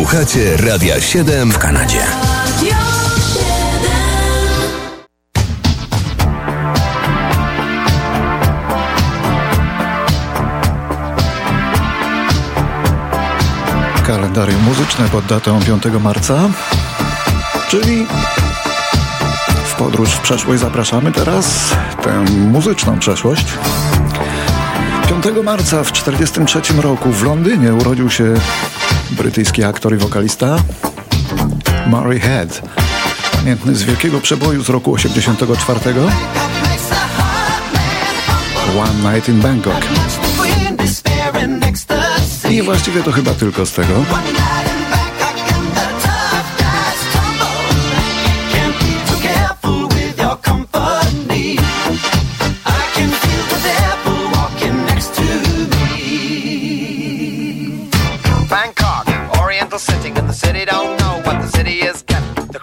Słuchacie Radia 7 w Kanadzie. Kalendarium muzyczne pod datą 5 marca, czyli w podróż w przeszłość zapraszamy teraz tę muzyczną przeszłość. 5 marca w 1943 roku w Londynie urodził się brytyjski aktor i wokalista Murray Head, pamiętny z wielkiego przeboju z roku 84 One Night in Bangkok. I właściwie to chyba tylko z tego.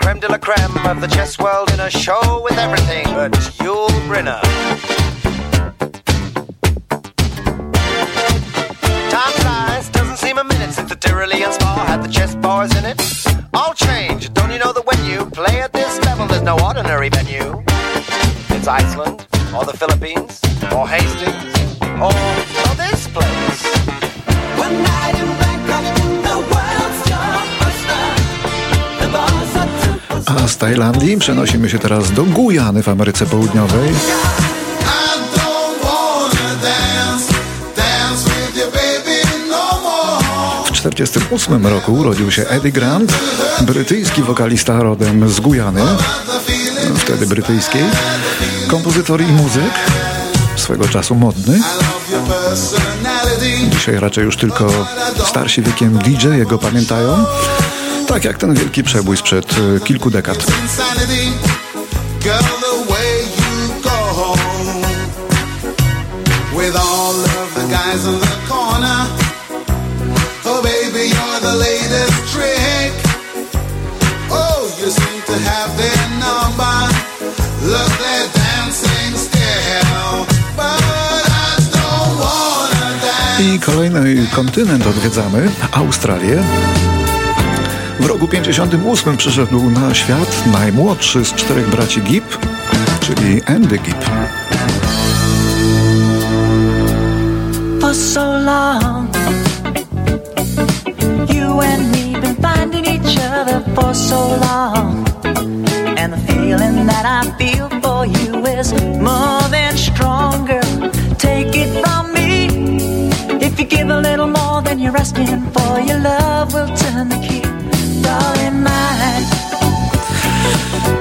Creme de la creme of the chess world in a show with everything but Yul Brynner. Time flies, doesn't seem a minute since the Tyrolean spa had the chess bars in it. All change, don't you know that when you play at this level, there's no ordinary venue? It's Iceland, or the Philippines, or Hastings, or, or this place. Z Tajlandii przenosimy się teraz do Gujany w Ameryce Południowej. W 1948 roku urodził się Eddie Grant, brytyjski wokalista rodem z Gujany, wtedy brytyjskiej, kompozytor i muzyk, swego czasu modny. Dzisiaj raczej już tylko starsi wiekiem DJ jego pamiętają. Tak jak ten wielki przebój sprzed e, kilku dekad. I kolejny kontynent odwiedzamy, Australię. W roku 58 przyszedł na świat najmłodszy z czterech braci Gibb, czyli Andy Gibb. For so long You and me been finding each other for so long And the feeling that I feel for you is more than stronger Take it from me If you give a little more than you're asking for Your love will turn the key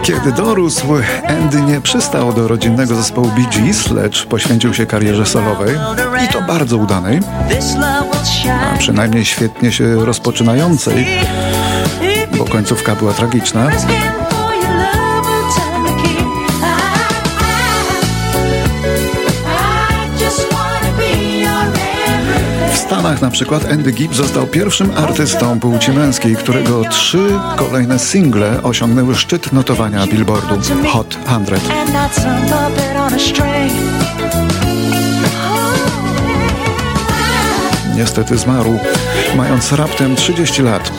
Kiedy dorósł, Andy nie przystał do rodzinnego zespołu Bee Gees, lecz poświęcił się karierze solowej i to bardzo udanej, a przynajmniej świetnie się rozpoczynającej, bo końcówka była tragiczna. Stanach na przykład Andy Gibb został pierwszym artystą płci męskiej, którego trzy kolejne single osiągnęły szczyt notowania Billboardu Hot 100. Niestety zmarł, mając raptem 30 lat,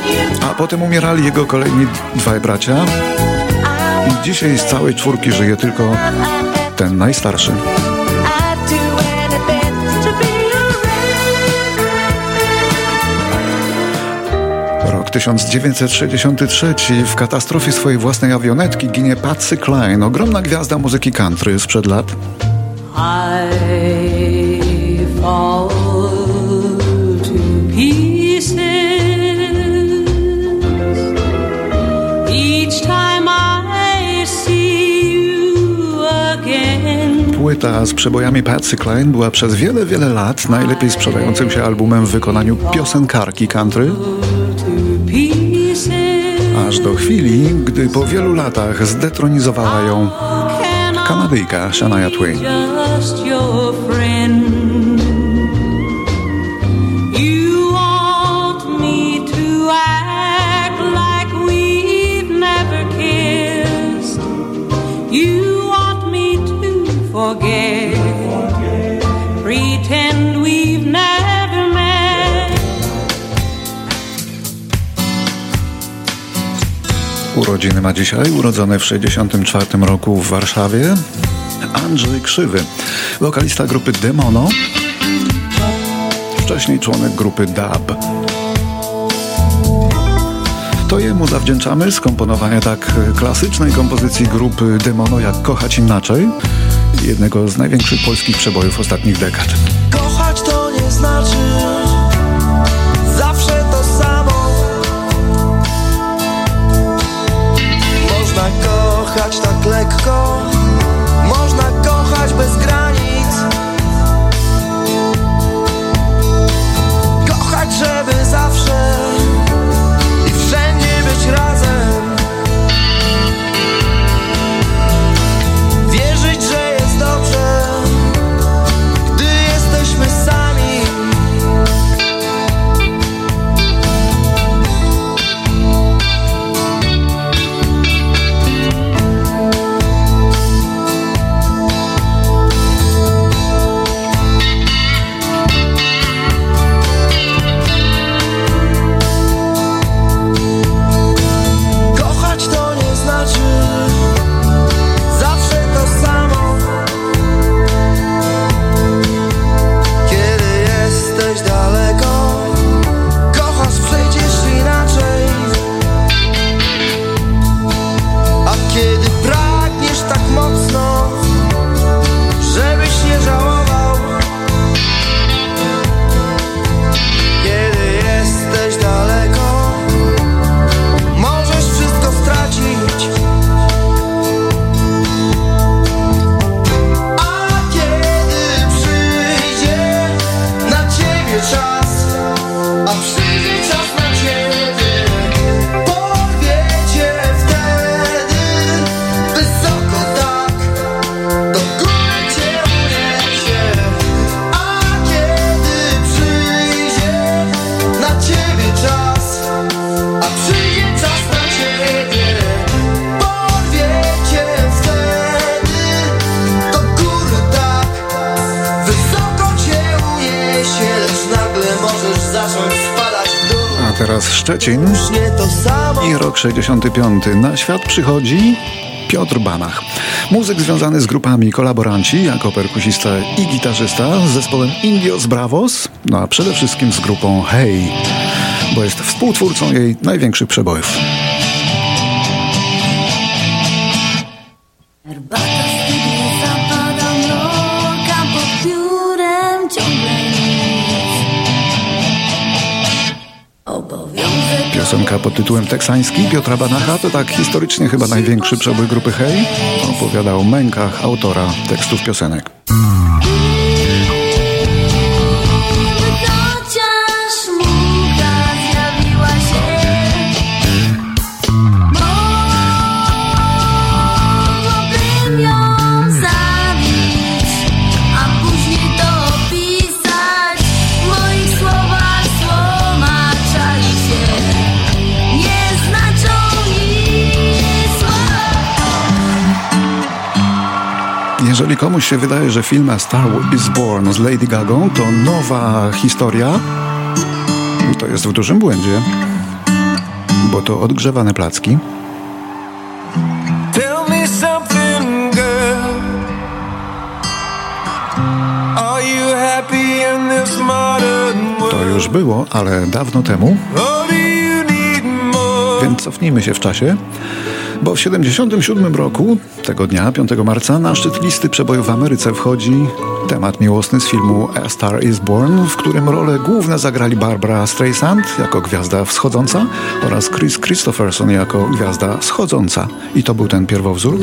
a potem umierali jego kolejni dwaj bracia i dzisiaj z całej czwórki żyje tylko ten najstarszy. 1963 w katastrofie swojej własnej awionetki ginie Patsy Cline, ogromna gwiazda muzyki country sprzed lat. Płyta z przebojami Patsy Cline była przez wiele, wiele lat najlepiej sprzedającym się albumem w wykonaniu piosenkarki country aż do chwili, gdy po wielu latach zdetronizowała ją Kanadyjka Shania Twain. Urodziny ma dzisiaj, urodzony w 1964 roku w Warszawie. Andrzej Krzywy, wokalista grupy Demono, wcześniej członek grupy DAB. To jemu zawdzięczamy skomponowanie tak klasycznej kompozycji grupy Demono jak Kochać Inaczej, jednego z największych polskich przebojów ostatnich dekad. Kochać to nie znaczy Szczecin i rok 65. Na świat przychodzi Piotr Banach. Muzyk związany z grupami Kolaboranci jako perkusista i gitarzysta z zespołem Indios Bravos, no a przede wszystkim z grupą Hey, bo jest współtwórcą jej największych przebojów. Piosenka pod tytułem teksański Piotra Banacha to tak historycznie chyba największy przebój grupy Hey. Opowiada o mękach autora tekstów piosenek. Jeżeli komuś się wydaje, że film A Star is Born z Lady Gagą to nowa historia, to jest w dużym błędzie, bo to odgrzewane placki. To już było, ale dawno temu, więc cofnijmy się w czasie, bo w 77 roku, tego dnia, 5 marca, na szczyt listy przebojów w Ameryce wchodzi temat miłosny z filmu A Star is Born, w którym role główne zagrali Barbara Streisand jako gwiazda wschodząca oraz Chris Christopherson jako gwiazda schodząca. I to był ten pierwowzór.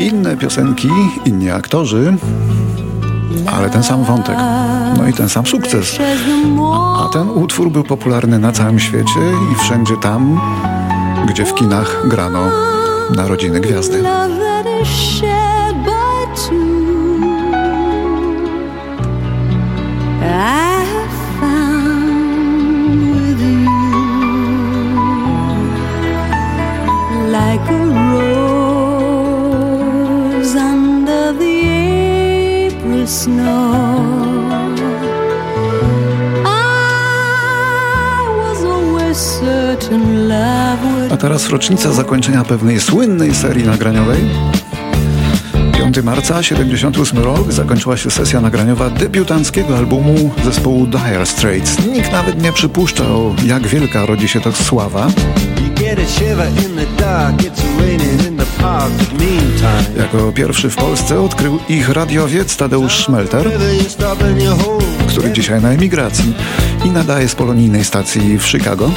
Inne piosenki, inni aktorzy, ale ten sam wątek. No i ten sam sukces. A ten utwór był popularny na całym świecie i wszędzie tam, gdzie w kinach grano Narodziny Gwiazdy. I snow. I certain love would A teraz rocznica zakończenia pewnej słynnej serii nagraniowej. 5 marca 78 rok zakończyła się sesja nagraniowa debiutanckiego albumu zespołu Dire Straits. Nikt nawet nie przypuszczał, jak wielka rodzi się to sława. Jako pierwszy w Polsce odkrył ich radiowiec Tadeusz Szmelter, hold, który dzisiaj na emigracji i nadaje z polonijnej stacji w Chicago.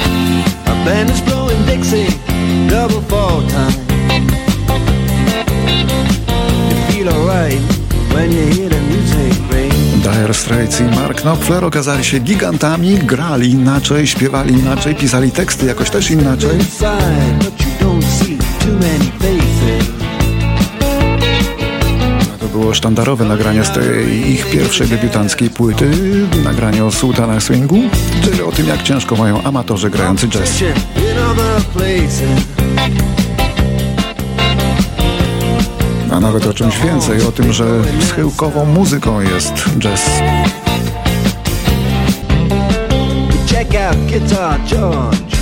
Dire Straits i Mark Knopfler okazali się gigantami, grali inaczej, śpiewali inaczej, pisali teksty jakoś też inaczej. Było sztandarowe nagranie z tej ich pierwszej debiutanckiej płyty, nagranie o sułtanach swingu, czyli o tym, jak ciężko mają amatorzy grający jazz. A nawet o czymś więcej, o tym, że schyłkową muzyką jest jazz. Check out Guitar George.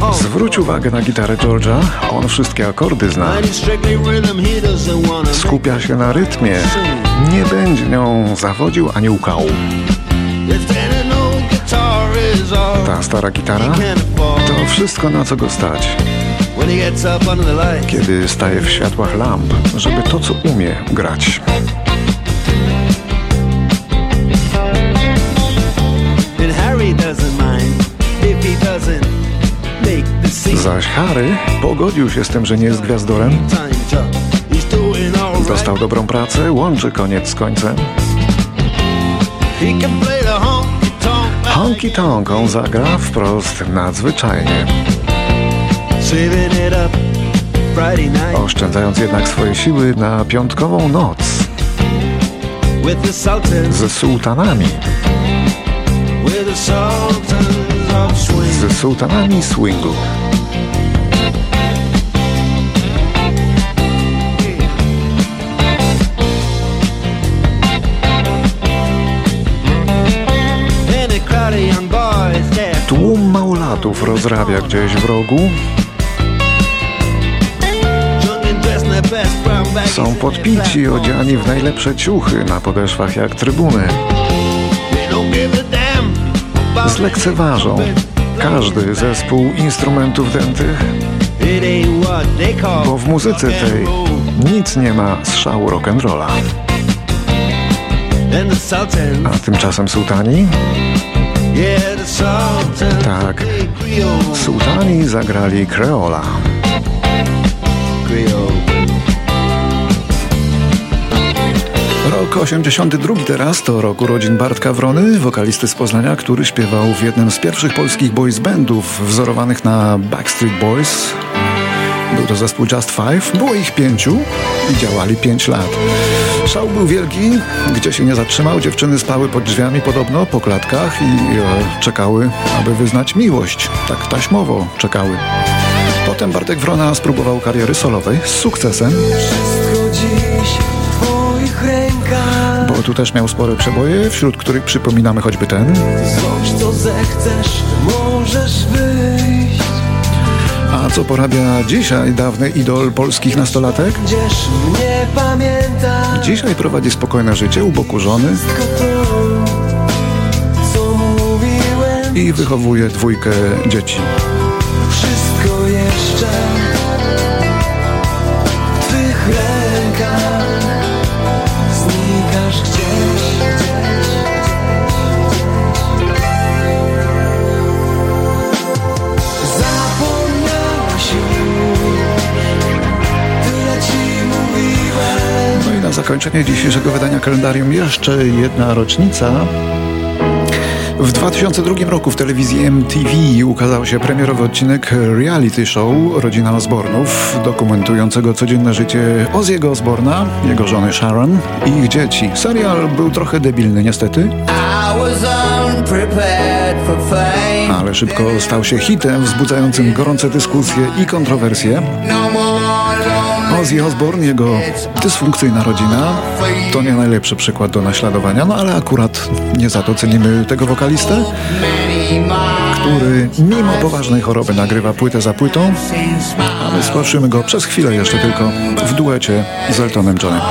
All Zwróć uwagę na gitarę George'a, on wszystkie akordy zna. Skupia się na rytmie, nie będzie nią zawodził ani łkał. Ta stara gitara to wszystko na co go stać, kiedy staje w światłach lamp, żeby to co umie grać. Harry doesn't mind Zaś Harry pogodził się z tym, że nie jest gwiazdorem, dostał dobrą pracę, łączy koniec z końcem. Honky tonk. On zagra wprost nadzwyczajnie, oszczędzając jednak swoje siły na piątkową noc. With the Sultans, ze sułtanami, ze sułtanami swingu. Tłum małolatów rozrabia gdzieś w rogu, są podpici, odziani w najlepsze ciuchy na podeszwach jak trybuny. Zlekceważą każdy zespół instrumentów dętych, bo w muzyce tej nic nie ma z szału rock'n'rolla. A tymczasem sułtani? Tak. Sułtani zagrali Creola. Rok 82 teraz to rok urodzin Bartka Wrony, wokalisty z Poznania, który śpiewał w jednym z pierwszych polskich boys bandów wzorowanych na Backstreet Boys. Był to zespół Just Five, było ich pięciu i działali pięć lat. Szał był wielki, gdzie się nie zatrzymał, dziewczyny spały pod drzwiami podobno, po klatkach i e, czekały, aby wyznać miłość. Tak taśmowo czekały. Potem Bartek Wrona spróbował kariery solowej z sukcesem. Tu też miał spore przeboje, wśród których przypominamy choćby ten. Co zechcesz, możesz wyjść A co porabia dzisiaj dawny idol polskich nastolatek? Dzisiaj prowadzi spokojne życie u boku żony i wychowuje dwójkę dzieci. Wszystko jeszcze zakończenie dzisiejszego wydania kalendarium jeszcze jedna rocznica. W 2002 roku w telewizji MTV ukazał się premierowy odcinek reality show Rodzina Osbornów, dokumentującego codzienne życie Ozzy'ego Osborna, jego żony Sharon i ich dzieci. Serial był trochę debilny niestety, ale szybko stał się hitem wzbudzającym gorące dyskusje i kontrowersje. Ozzy Osbourne, jego dysfunkcyjna rodzina, to nie najlepszy przykład do naśladowania, no ale akurat nie za to cenimy tego wokalistę, który mimo poważnej choroby nagrywa płytę za płytą, a my słyszymy go przez chwilę jeszcze tylko w duecie z Eltonem Johnem.